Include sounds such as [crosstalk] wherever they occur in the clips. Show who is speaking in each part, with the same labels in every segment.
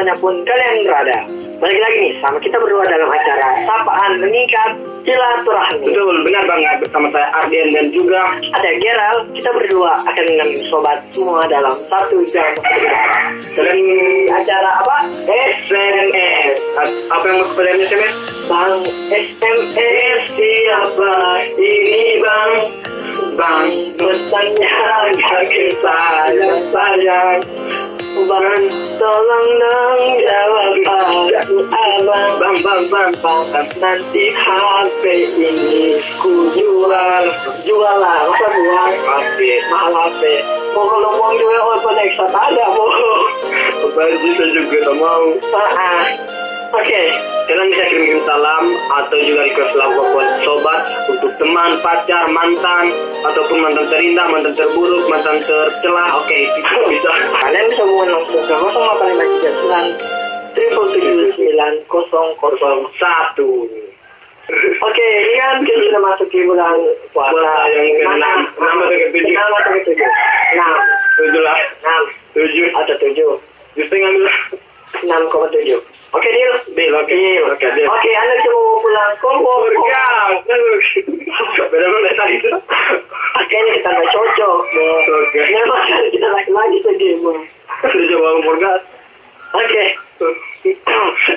Speaker 1: di mana pun kalian berada. Balik lagi nih sama kita berdua dalam acara Sapaan Meningkat Silaturahmi.
Speaker 2: Betul, benar banget bersama saya Ardian dan juga
Speaker 1: Ada Gerald, kita berdua akan menemani sobat semua dalam satu jam
Speaker 2: dan
Speaker 1: acara apa?
Speaker 2: SMS. Apa yang maksud dari SMS?
Speaker 1: Bang SMS siapa ini bang? Bang pesannya kaki saya sayang Bang tolong dong jawab aku abang
Speaker 2: Bang, bang, bang, bang.
Speaker 1: Bang nanti HP ini ku jual Jual lah, masa buang?
Speaker 2: Oke,
Speaker 1: Mahal HP Mau kalau mau jual open extra ada mau
Speaker 2: baju saya juga tak mau.
Speaker 1: Ah, Oke, okay.
Speaker 2: kalian bisa kirim salam atau juga request lagu buat sobat untuk teman, pacar, mantan, ataupun mantan terindah, mantan terburuk, mantan tercela. Oke, okay, itu bisa.
Speaker 1: Kalian bisa mengenal ke 0839 triple tujuh sembilan
Speaker 2: satu.
Speaker 1: Oke, ini kan kita sudah masuk di bulan puasa.
Speaker 2: Bulan yang ke-6, 6 atau ke-7?
Speaker 1: 6 atau ke-7? 6.
Speaker 2: 7 lah.
Speaker 1: 6.
Speaker 2: 7.
Speaker 1: Atau 7.
Speaker 2: Justru ngambil
Speaker 1: 6,7. Oke
Speaker 2: Nil. Bil,
Speaker 1: okey.
Speaker 2: Okey, Bil.
Speaker 1: Okey, anda cuba pulang. Kongo.
Speaker 2: Bergang. Beda boleh tadi
Speaker 1: tu. Akhirnya kita tak cocok. Okey. Memang kita lagi-lagi sedih.
Speaker 2: Sudah coba umur gas. Okey. Oke,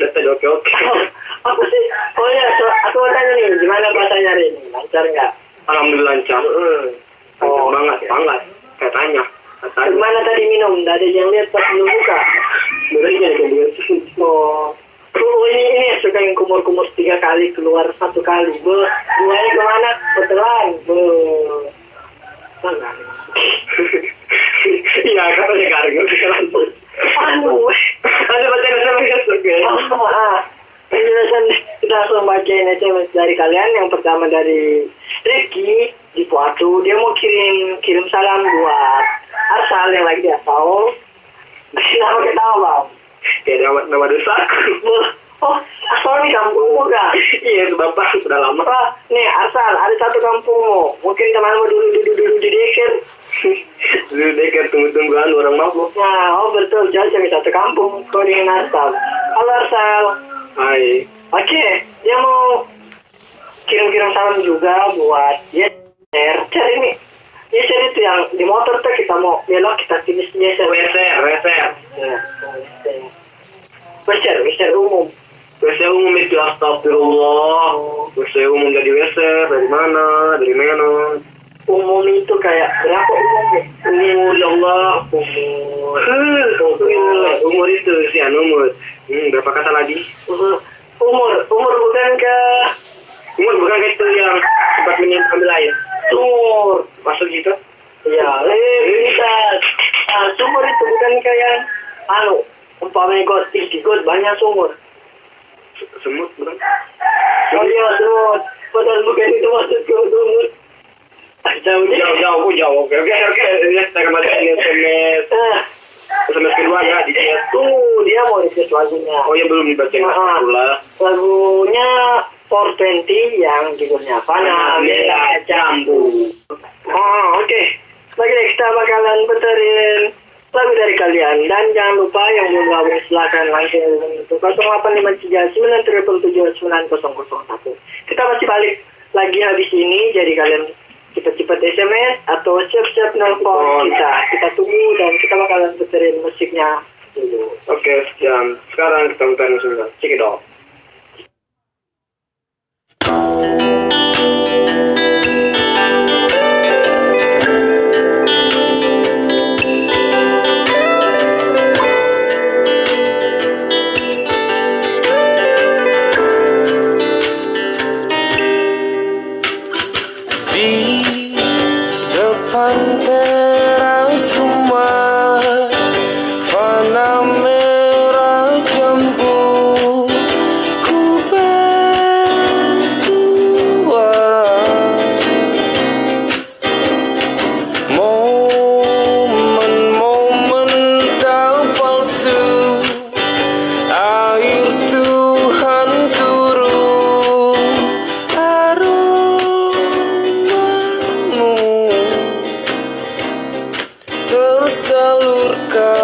Speaker 2: okay.
Speaker 1: Apa sih? Oh ya, aku mau tanya nih, gimana puasanya hari ini? Lancar nggak?
Speaker 2: Alhamdulillah lancar. Lancar
Speaker 1: oh,
Speaker 2: banget, banget. Katanya. Katanya.
Speaker 1: Gimana tadi minum? Tidak yang lihat pas belum buka?
Speaker 2: Berinya kan dia.
Speaker 1: Oh, oh ini ini suka yang kumur-kumur tiga kali keluar satu kali. Be, duanya ke mana? Betelan. Be. Mana?
Speaker 2: Iya, katanya karung sekarang.
Speaker 1: Anu,
Speaker 2: Ada baca nama masuk ya.
Speaker 1: ah, ah. Penjelasan kita langsung bacain SMS dari kalian. Yang pertama dari Ricky di Puatu. Dia mau kirim kirim salam buat Asal yang lagi di Asal. Kenapa ketawa?
Speaker 2: Ya nama nama dosaku.
Speaker 1: Oh, Asal ini kampungmu kah?
Speaker 2: Iya, itu bapak sudah lama.
Speaker 1: Apa? Nih, asal ada satu kampungmu. Mungkin temanmu dulu dulu dulu di Deker.
Speaker 2: Dulu dekat tunggu-tungguan orang mabuk.
Speaker 1: Nah, oh betul, jauh dari satu kampung. Kau dengan asal. Halo asal.
Speaker 2: Hai.
Speaker 1: Oke, dia mau kirim-kirim salam juga buat Yeser. Yeser ini. Yeser itu yang di motor tuh kita mau belok kita tulis Yeser.
Speaker 2: Weser, weser.
Speaker 1: Ya, Yeser, Yeser umum.
Speaker 2: Weser umum itu astagfirullah. Weser umum jadi weser dari mana? Dari mana?
Speaker 1: Umum itu kayak berapa umumnya?
Speaker 2: Umur ya Allah.
Speaker 1: Umur.
Speaker 2: Umur, umur itu sian umur. Hmm, berapa kata lagi?
Speaker 1: Umur, umur bukan ke
Speaker 2: Umur bukan itu yang sempat ambil air.
Speaker 1: sumur.
Speaker 2: Masuk gitu?
Speaker 1: Ya, lebih bisa. Nah, sumur itu bukan kayak anu, umpamanya got tinggi got banyak sumur.
Speaker 2: Semut bukan?
Speaker 1: Oh iya, sumur. Padahal bukan itu maksud ke sumur. Ah, Jauh.
Speaker 2: Jauh, jauh, jauh. Oke, oke, oke. Ya, saya kembali ke SMS.
Speaker 1: Ah,
Speaker 2: SMS kedua ya, di
Speaker 1: tuh dia mau ikut lagunya.
Speaker 2: Oh ya belum dibaca
Speaker 1: Ah.
Speaker 2: pula.
Speaker 1: Lagunya 420 yang judulnya Fana Bela Jambu. Oh, oke. Lagi deh, kita bakalan puterin lagu dari kalian. Dan jangan lupa yang belum gabung silahkan langsung itu 0853 Kita masih balik lagi habis ini, jadi kalian cepat-cepat SMS atau siap-siap nelpon kita. Kita tunggu dan kita bakalan puterin musiknya dulu.
Speaker 2: Oke, sekian. Sekarang kita muterin sudah. Check
Speaker 3: Thank you. salurkan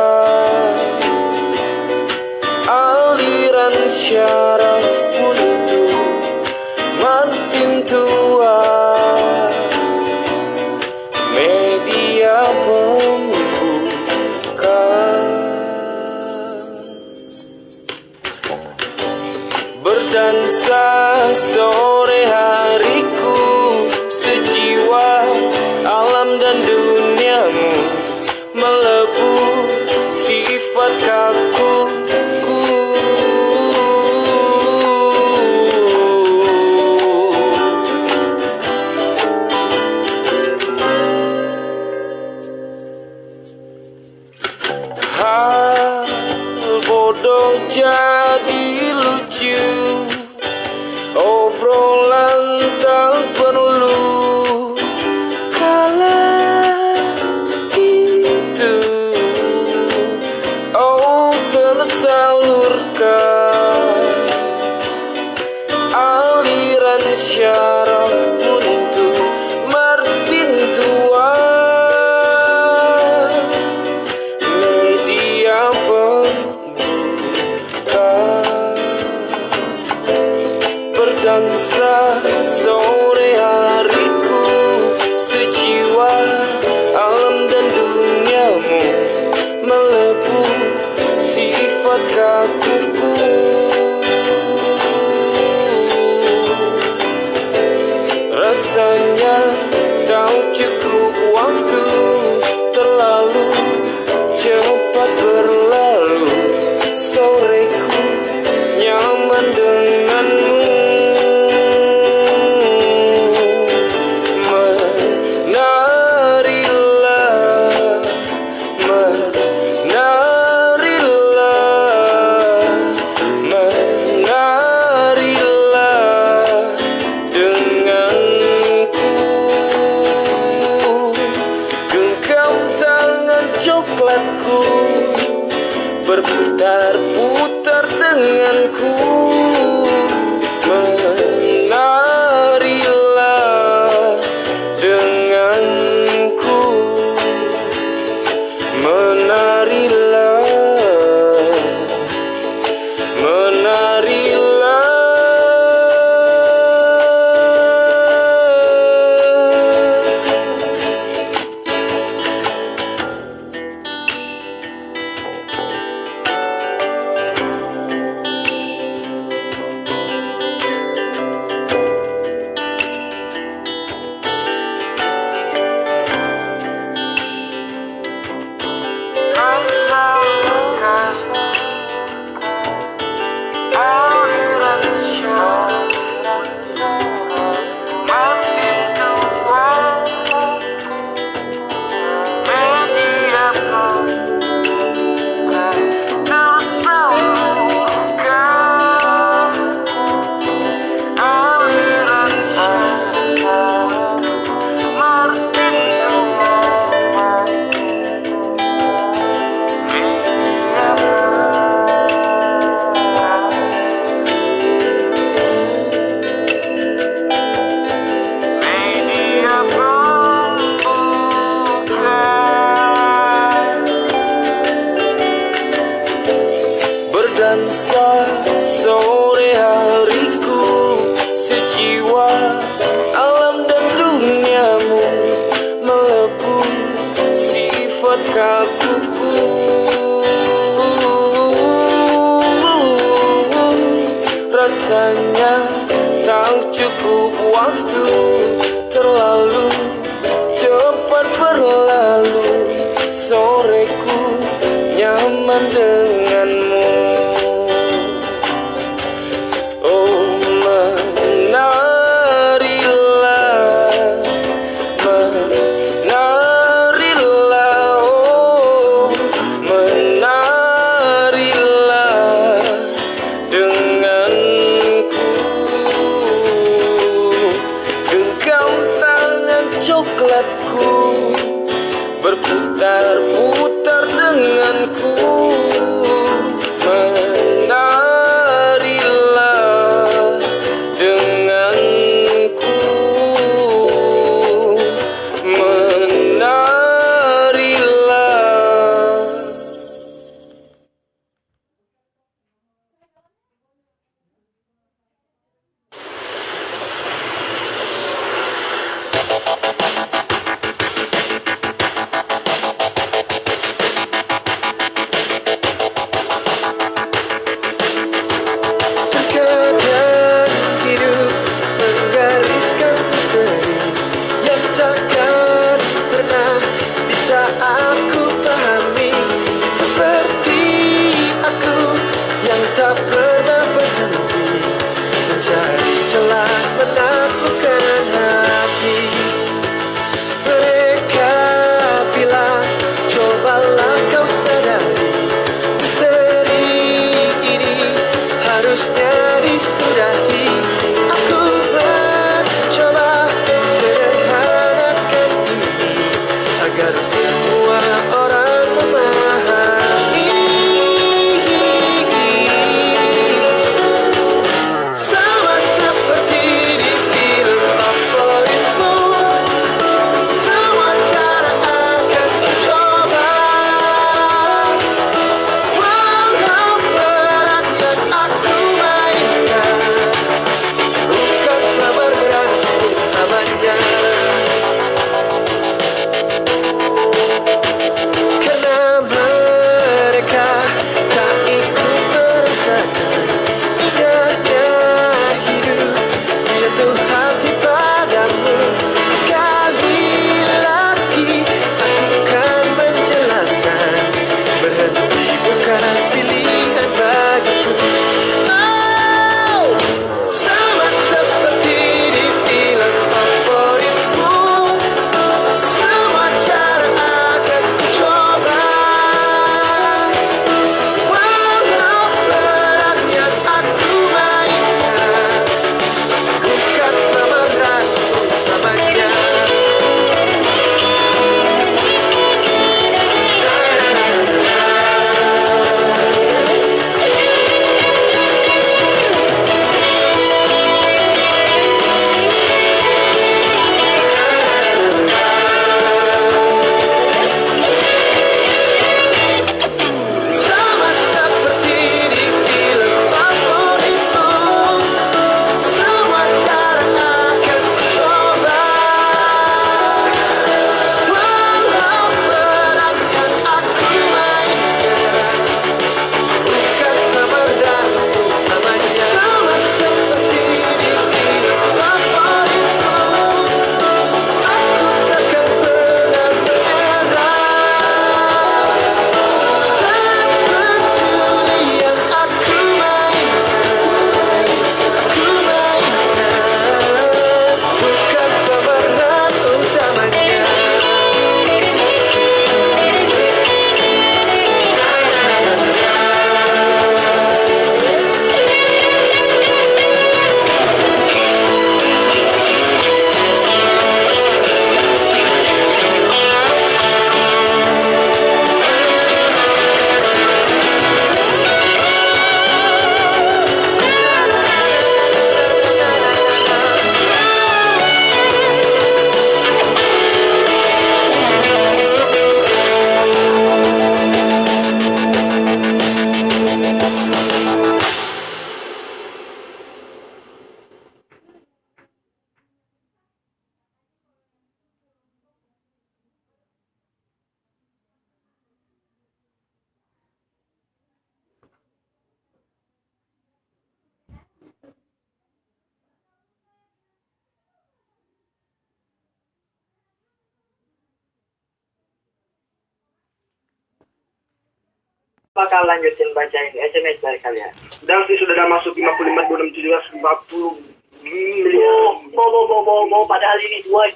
Speaker 1: bakal lanjutin bacain SMS dari kalian.
Speaker 2: Dan sih sudah masuk 55 26 17 40 miliar.
Speaker 1: Oh, mau mau mau mau mau padahal ini dua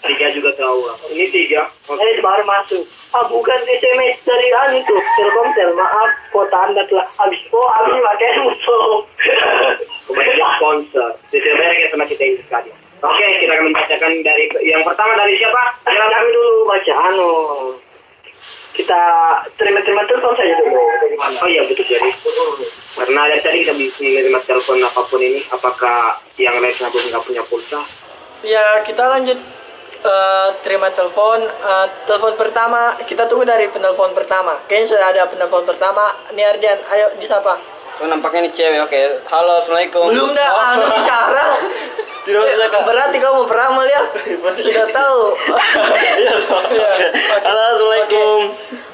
Speaker 2: Tiga juga tahu. Ini tiga. Oke.
Speaker 1: Ini baru masuk. Ah bukan SMS dari anu tuh Telkomsel. Maaf, kota anda telah habis. Oh habis pakai musuh. [laughs]
Speaker 2: Kemudian sponsor. Tidak bayar ya sama kita ini sekali. Oke, kita akan membacakan dari yang pertama dari siapa?
Speaker 1: Jangan kami dulu baca anu. Kita terima-terima telepon saja dulu.
Speaker 2: Oh iya betul jadi. Karena dari tadi kita bisa menerima telepon apa pun ini, apakah yang lain kenapa nggak punya pulsa?
Speaker 4: Ya, kita lanjut eh, terima telepon. Eh, telepon pertama, kita tunggu dari penelpon pertama. Kayaknya sudah ada penelpon pertama. Nih Ardian, ayo disapa.
Speaker 5: Oh nampaknya ini cewek, oke. Halo, assalamualaikum.
Speaker 4: Belum dah,
Speaker 5: Oh.
Speaker 4: anu bicara. [laughs] Berarti kamu beramal ya? Sudah tahu. [laughs]
Speaker 5: Iya, toh.
Speaker 4: Iya.
Speaker 5: Halo, assalamualaikum.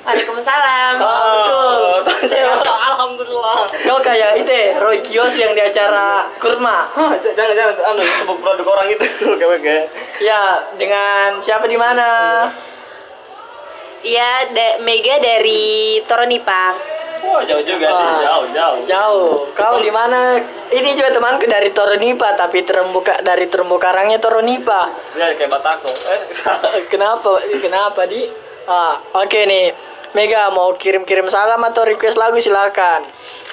Speaker 6: Waalaikumsalam.
Speaker 4: Ah, betul.
Speaker 5: Oh, cewek. Alhamdulillah.
Speaker 4: Kau kayak itu Roy Kios yang di acara kurma.
Speaker 5: Jangan jangan anu sebut produk orang itu. [laughs] Oke oke.
Speaker 4: Ya, dengan siapa di mana?
Speaker 6: Iya, Mega dari Toronipa.
Speaker 5: Oh jauh juga
Speaker 4: Wah.
Speaker 5: nih, jauh jauh.
Speaker 4: Jauh. Kau di mana? Ini juga temanku dari Toronipa, tapi terumbu dari terumbu karangnya Toronipa.
Speaker 5: Ya kayak batako. Eh, [laughs]
Speaker 4: Kenapa? Kenapa di? Ah, oke nih. Mega mau kirim-kirim salam atau request lagu silakan.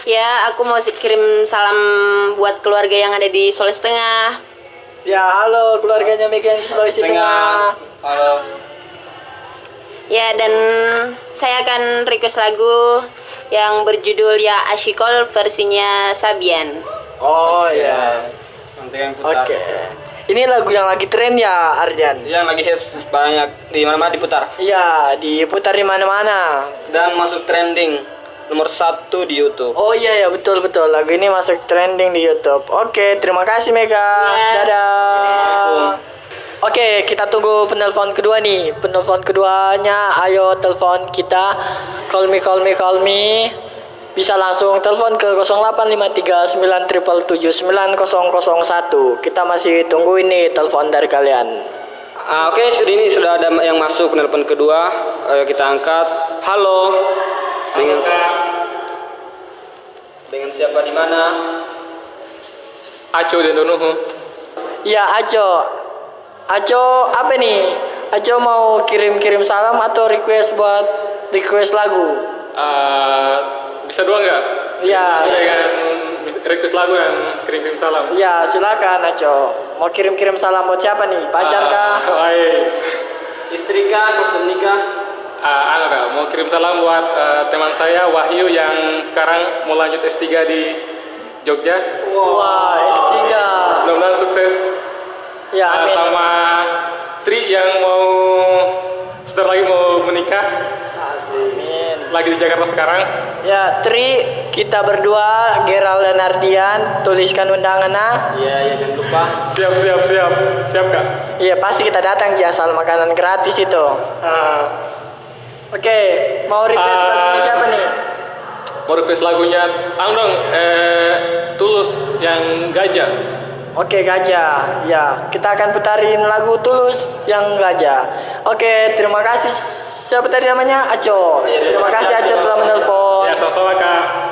Speaker 6: Ya, aku mau kirim salam buat keluarga yang ada di Sulawesi Tengah.
Speaker 4: Ya, halo keluarganya Mega yang di Sulawesi Tengah.
Speaker 5: Halo.
Speaker 6: Ya, dan saya akan request lagu yang berjudul Ya Ashikol versinya Sabian.
Speaker 4: Oh ya.
Speaker 5: Nanti yang
Speaker 4: Oke.
Speaker 5: putar.
Speaker 4: Ini lagu yang lagi tren ya, Arjan?
Speaker 5: Yang lagi hits banyak di mana-mana diputar
Speaker 4: Iya, diputar di mana-mana.
Speaker 5: dan masuk trending nomor satu di YouTube.
Speaker 4: Oh iya ya betul betul lagu ini masuk trending di YouTube. Oke terima kasih Mega.
Speaker 6: Ya.
Speaker 4: Dadah. Oke kita tunggu penelpon kedua nih. Penelpon keduanya ayo telepon kita. Call me call me call me. Bisa langsung telepon ke 085397779001. Kita masih tunggu ini telepon dari kalian.
Speaker 5: Ah, Oke, sudah ini sudah ada yang masuk penelpon kedua. Ayo kita angkat. Halo. Dengan dengan siapa di mana?
Speaker 3: Aco dan Donuhu.
Speaker 4: Ya Aco. Aco apa nih? Aco mau kirim-kirim salam atau request buat request lagu?
Speaker 3: Eh, bisa dua nggak?
Speaker 4: Ya.
Speaker 3: Dengan request lagu yang kirim-kirim salam.
Speaker 4: Ya silakan Aco. Mau kirim-kirim salam buat siapa nih? Pacar kah?
Speaker 3: Ah, baik.
Speaker 5: Istri kah? Kursus nikah?
Speaker 3: Ah, anu kak, mau kirim salam buat eh, teman saya Wahyu yang sekarang mau lanjut S3 di Jogja.
Speaker 4: Wah S3.
Speaker 3: Mudah-mudahan sukses.
Speaker 4: Ya
Speaker 3: Ah,
Speaker 4: amin.
Speaker 3: sama Tri yang mau sebentar lagi mau menikah,
Speaker 4: Amin.
Speaker 3: lagi di Jakarta sekarang.
Speaker 4: Ya Tri kita berdua Gerald dan Ardian tuliskan undangannya.
Speaker 5: Iya, ya jangan lupa.
Speaker 3: Siap, siap, siap, siap kak.
Speaker 4: Iya pasti kita datang di asal makanan gratis itu.
Speaker 3: Ah,
Speaker 4: Oke mau request
Speaker 3: Ah.
Speaker 4: lagunya siapa nih?
Speaker 3: mau request lagunya, anu dong, eh, Tulus yang gajah.
Speaker 4: Oke gajah, ya kita akan putarin lagu Tulus yang gajah. Oke terima kasih siapa tadi namanya Aco. Terima kasih Aco telah menelpon.
Speaker 3: Ya, kak.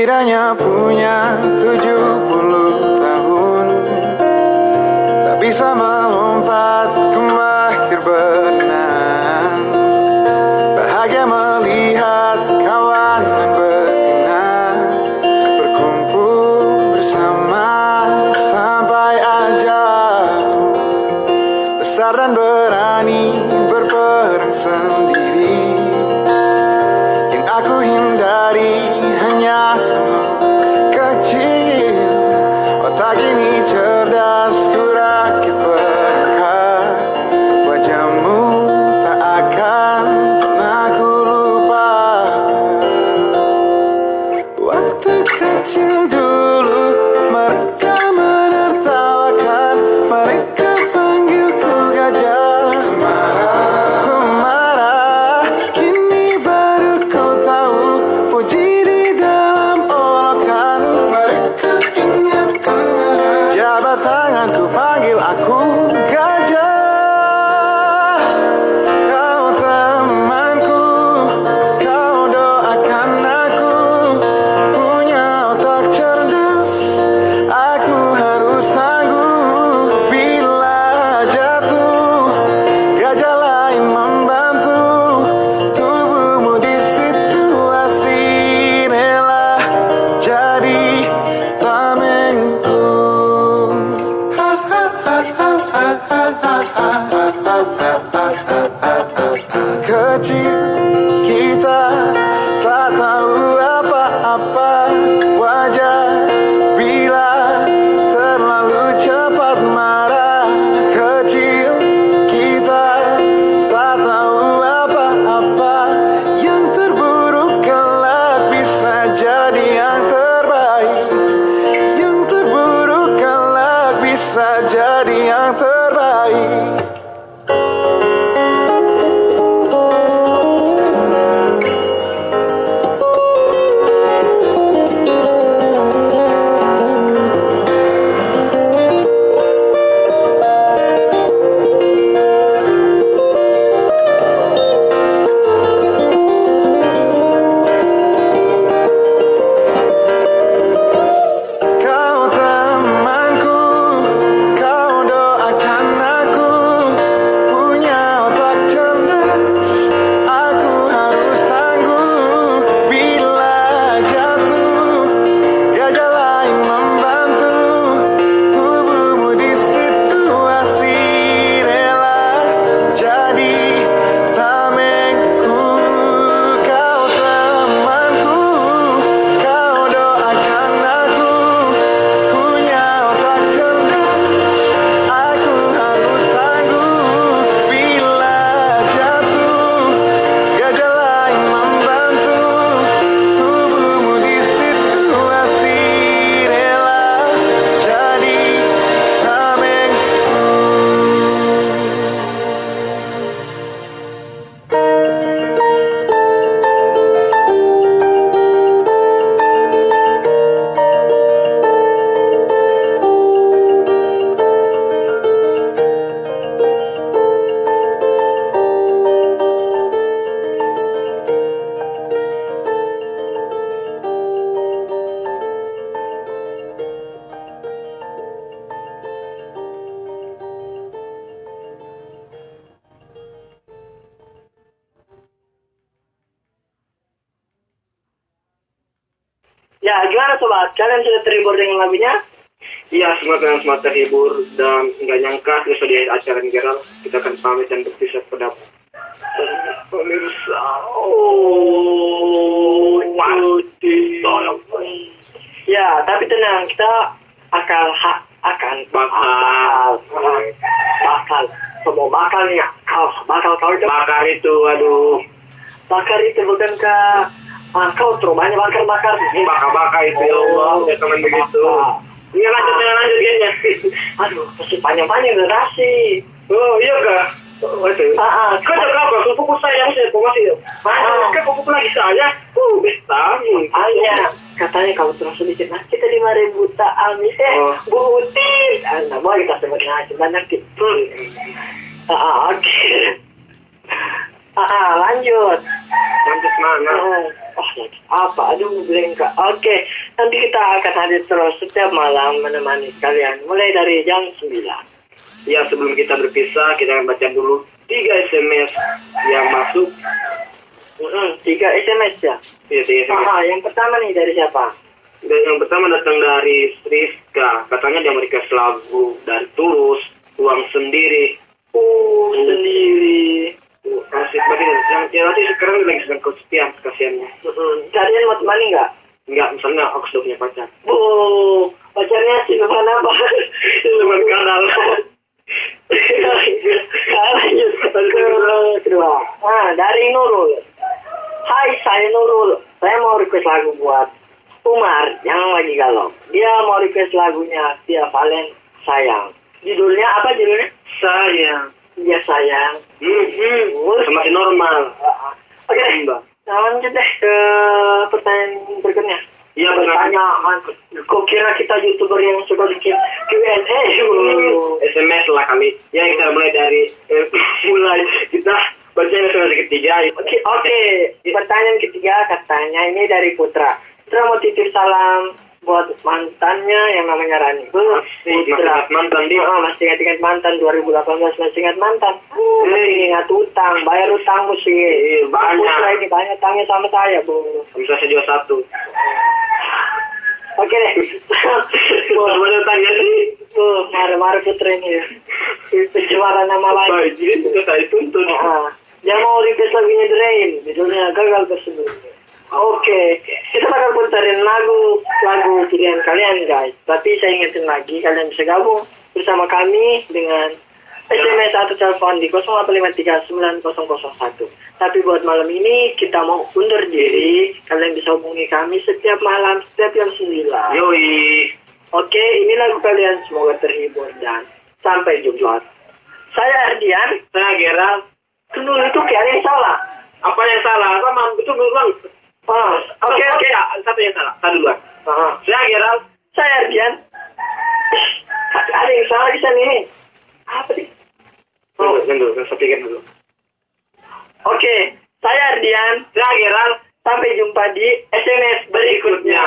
Speaker 7: Setidaknya punya 70 tahun Tak bisa
Speaker 1: Kalian sudah terhibur dengan lagunya?
Speaker 2: Iya, semua dengan semua terhibur dan nggak nyangka besok di acara negara kita akan pamit dan berpisah pada pemirsa. Oh.
Speaker 1: Ya, tapi tenang, kita akan ha akan
Speaker 2: Bakal.
Speaker 1: bakal semua bakal nih kau bakal kau itu
Speaker 2: aduh,
Speaker 1: bakar itu bukan ke ah, kau terubahnya bakar bakar
Speaker 2: bakar-bakar itu ya Allah, ya teman begitu. Iya lanjut, jangan lanjut kayaknya. [laughs]
Speaker 1: aduh masih panjang panjang durasi
Speaker 2: Oh iya kak. Oh, itu.
Speaker 1: ah ah
Speaker 2: Kau jaga apa? Kupu saya masih masih. Ah, kan kupu lagi saya. Uh, bisa.
Speaker 1: Hanya katanya kalau terus sedikit nah kita lima ribu tak amis eh
Speaker 2: Oh.
Speaker 1: butin anda boleh kita sebut nasi banyak gitu ah ah, oke [laughs] ah ah, lanjut
Speaker 2: Lanjut mana?
Speaker 1: Lagi. Apa? Aduh, blank. Oke, nanti kita akan hadir terus setiap malam menemani kalian. Mulai dari jam 9.
Speaker 2: Ya sebelum kita berpisah kita akan baca dulu tiga SMS yang masuk.
Speaker 1: Tiga SMS ya.
Speaker 2: Ya, tiga SMS.
Speaker 1: Aha, yang pertama nih dari siapa?
Speaker 2: Dan yang pertama datang dari Rizka. Katanya dia mau request lagu dari Tulus, uang sendiri.
Speaker 1: Uh, sendiri.
Speaker 2: Asik banget. Yang yang nanti sekarang lagi sedang kesepian kasihannya.
Speaker 1: Kalian mau temani nggak?
Speaker 2: Enggak, misalnya aku sudah punya pacar.
Speaker 1: Bu, pacarnya si apa?
Speaker 2: Luman kanal.
Speaker 1: Lanjut kedua. Nah, dari Nurul. Hai, saya Nurul. Saya mau request lagu buat Umar yang lagi galau. Dia mau request lagunya Via Valen Sayang. Judulnya apa judulnya?
Speaker 2: Sayang.
Speaker 1: Dia sayang.
Speaker 2: Hmm, hmm. Semakin normal.
Speaker 1: Oke,
Speaker 2: Mbak.
Speaker 1: nah, lanjut deh ke pertanyaan berikutnya.
Speaker 2: Iya.
Speaker 1: Pertanyaan, kok kira kita youtuber yang suka bikin Q&A?
Speaker 2: SMS [laughs] lah kami. Ya kita mulai dari eh, [laughs] mulai kita baca SMS ketiga.
Speaker 1: Oke, oke. Pertanyaan ketiga katanya ini dari Putra. Putra mau titip salam buat mantannya yang namanya Rani. Bu,
Speaker 2: Masih ingat mantan dia.
Speaker 1: Oh, masih ingat-ingat mantan 2018 masih ingat mantan. Uh, masih ingat utang, bayar utang sih.
Speaker 2: Iya, banyak.
Speaker 1: Putra ini banyak utangnya sama saya, Bu.
Speaker 2: Bisa saya jual satu.
Speaker 1: Oke deh. [laughs]
Speaker 2: Sebenarnya tanya sih.
Speaker 1: Tuh, marah-marah Putra ini. Pencemaran nama lain.
Speaker 2: Baik, jadi kita saya tuntun.
Speaker 1: Ah, dia mau request lagunya Drain, judulnya gagal tersebut. Oke, kita bakal putarin lagu lagu pilihan kalian guys. Tapi saya ingetin lagi, kalian bisa gabung bersama kami dengan SMS atau telepon di 08539001. Tapi buat malam ini kita mau undur diri. Kalian bisa hubungi kami setiap malam, setiap jam 9.
Speaker 2: Yoi.
Speaker 1: Oke, ini lagu kalian semoga terhibur dan sampai jumpa. Saya Ardian.
Speaker 2: Saya Gerald.
Speaker 1: Tunggu itu yang salah.
Speaker 2: Apa yang salah? Sama itu berulang.
Speaker 1: Ah, oke oke.
Speaker 2: ya, satu yang salah. Satu duluan.
Speaker 1: Ah,
Speaker 2: Saya Gerald.
Speaker 1: saya Ardian. Ada yang salah di sana ini. Apa sih?
Speaker 2: Oh, dulu, saya pikir dulu.
Speaker 1: Oke, saya Ardian.
Speaker 2: Saya Gerald.
Speaker 1: Sampai jumpa di SMS berikutnya.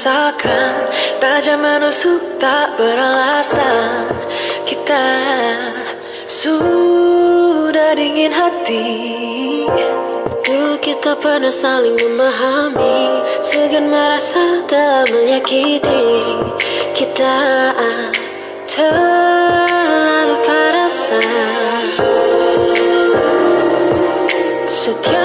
Speaker 8: Tak
Speaker 9: Tajam menusuk tak beralasan. Kita sudah dingin hati.
Speaker 10: Dulu kita pernah saling memahami. Segan merasa telah menyakiti. Kita terlalu parasa. Setiap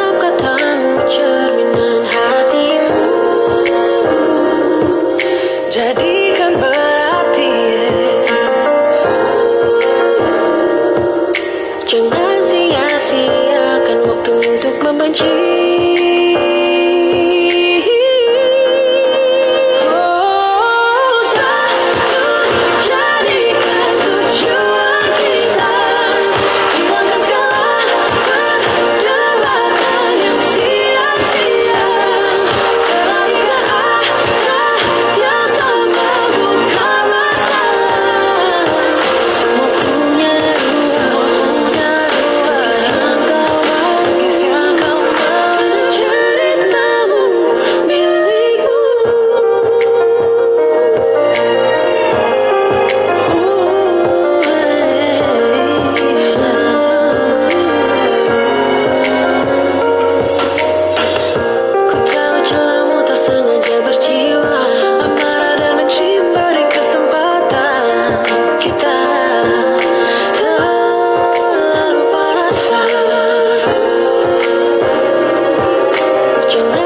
Speaker 3: you.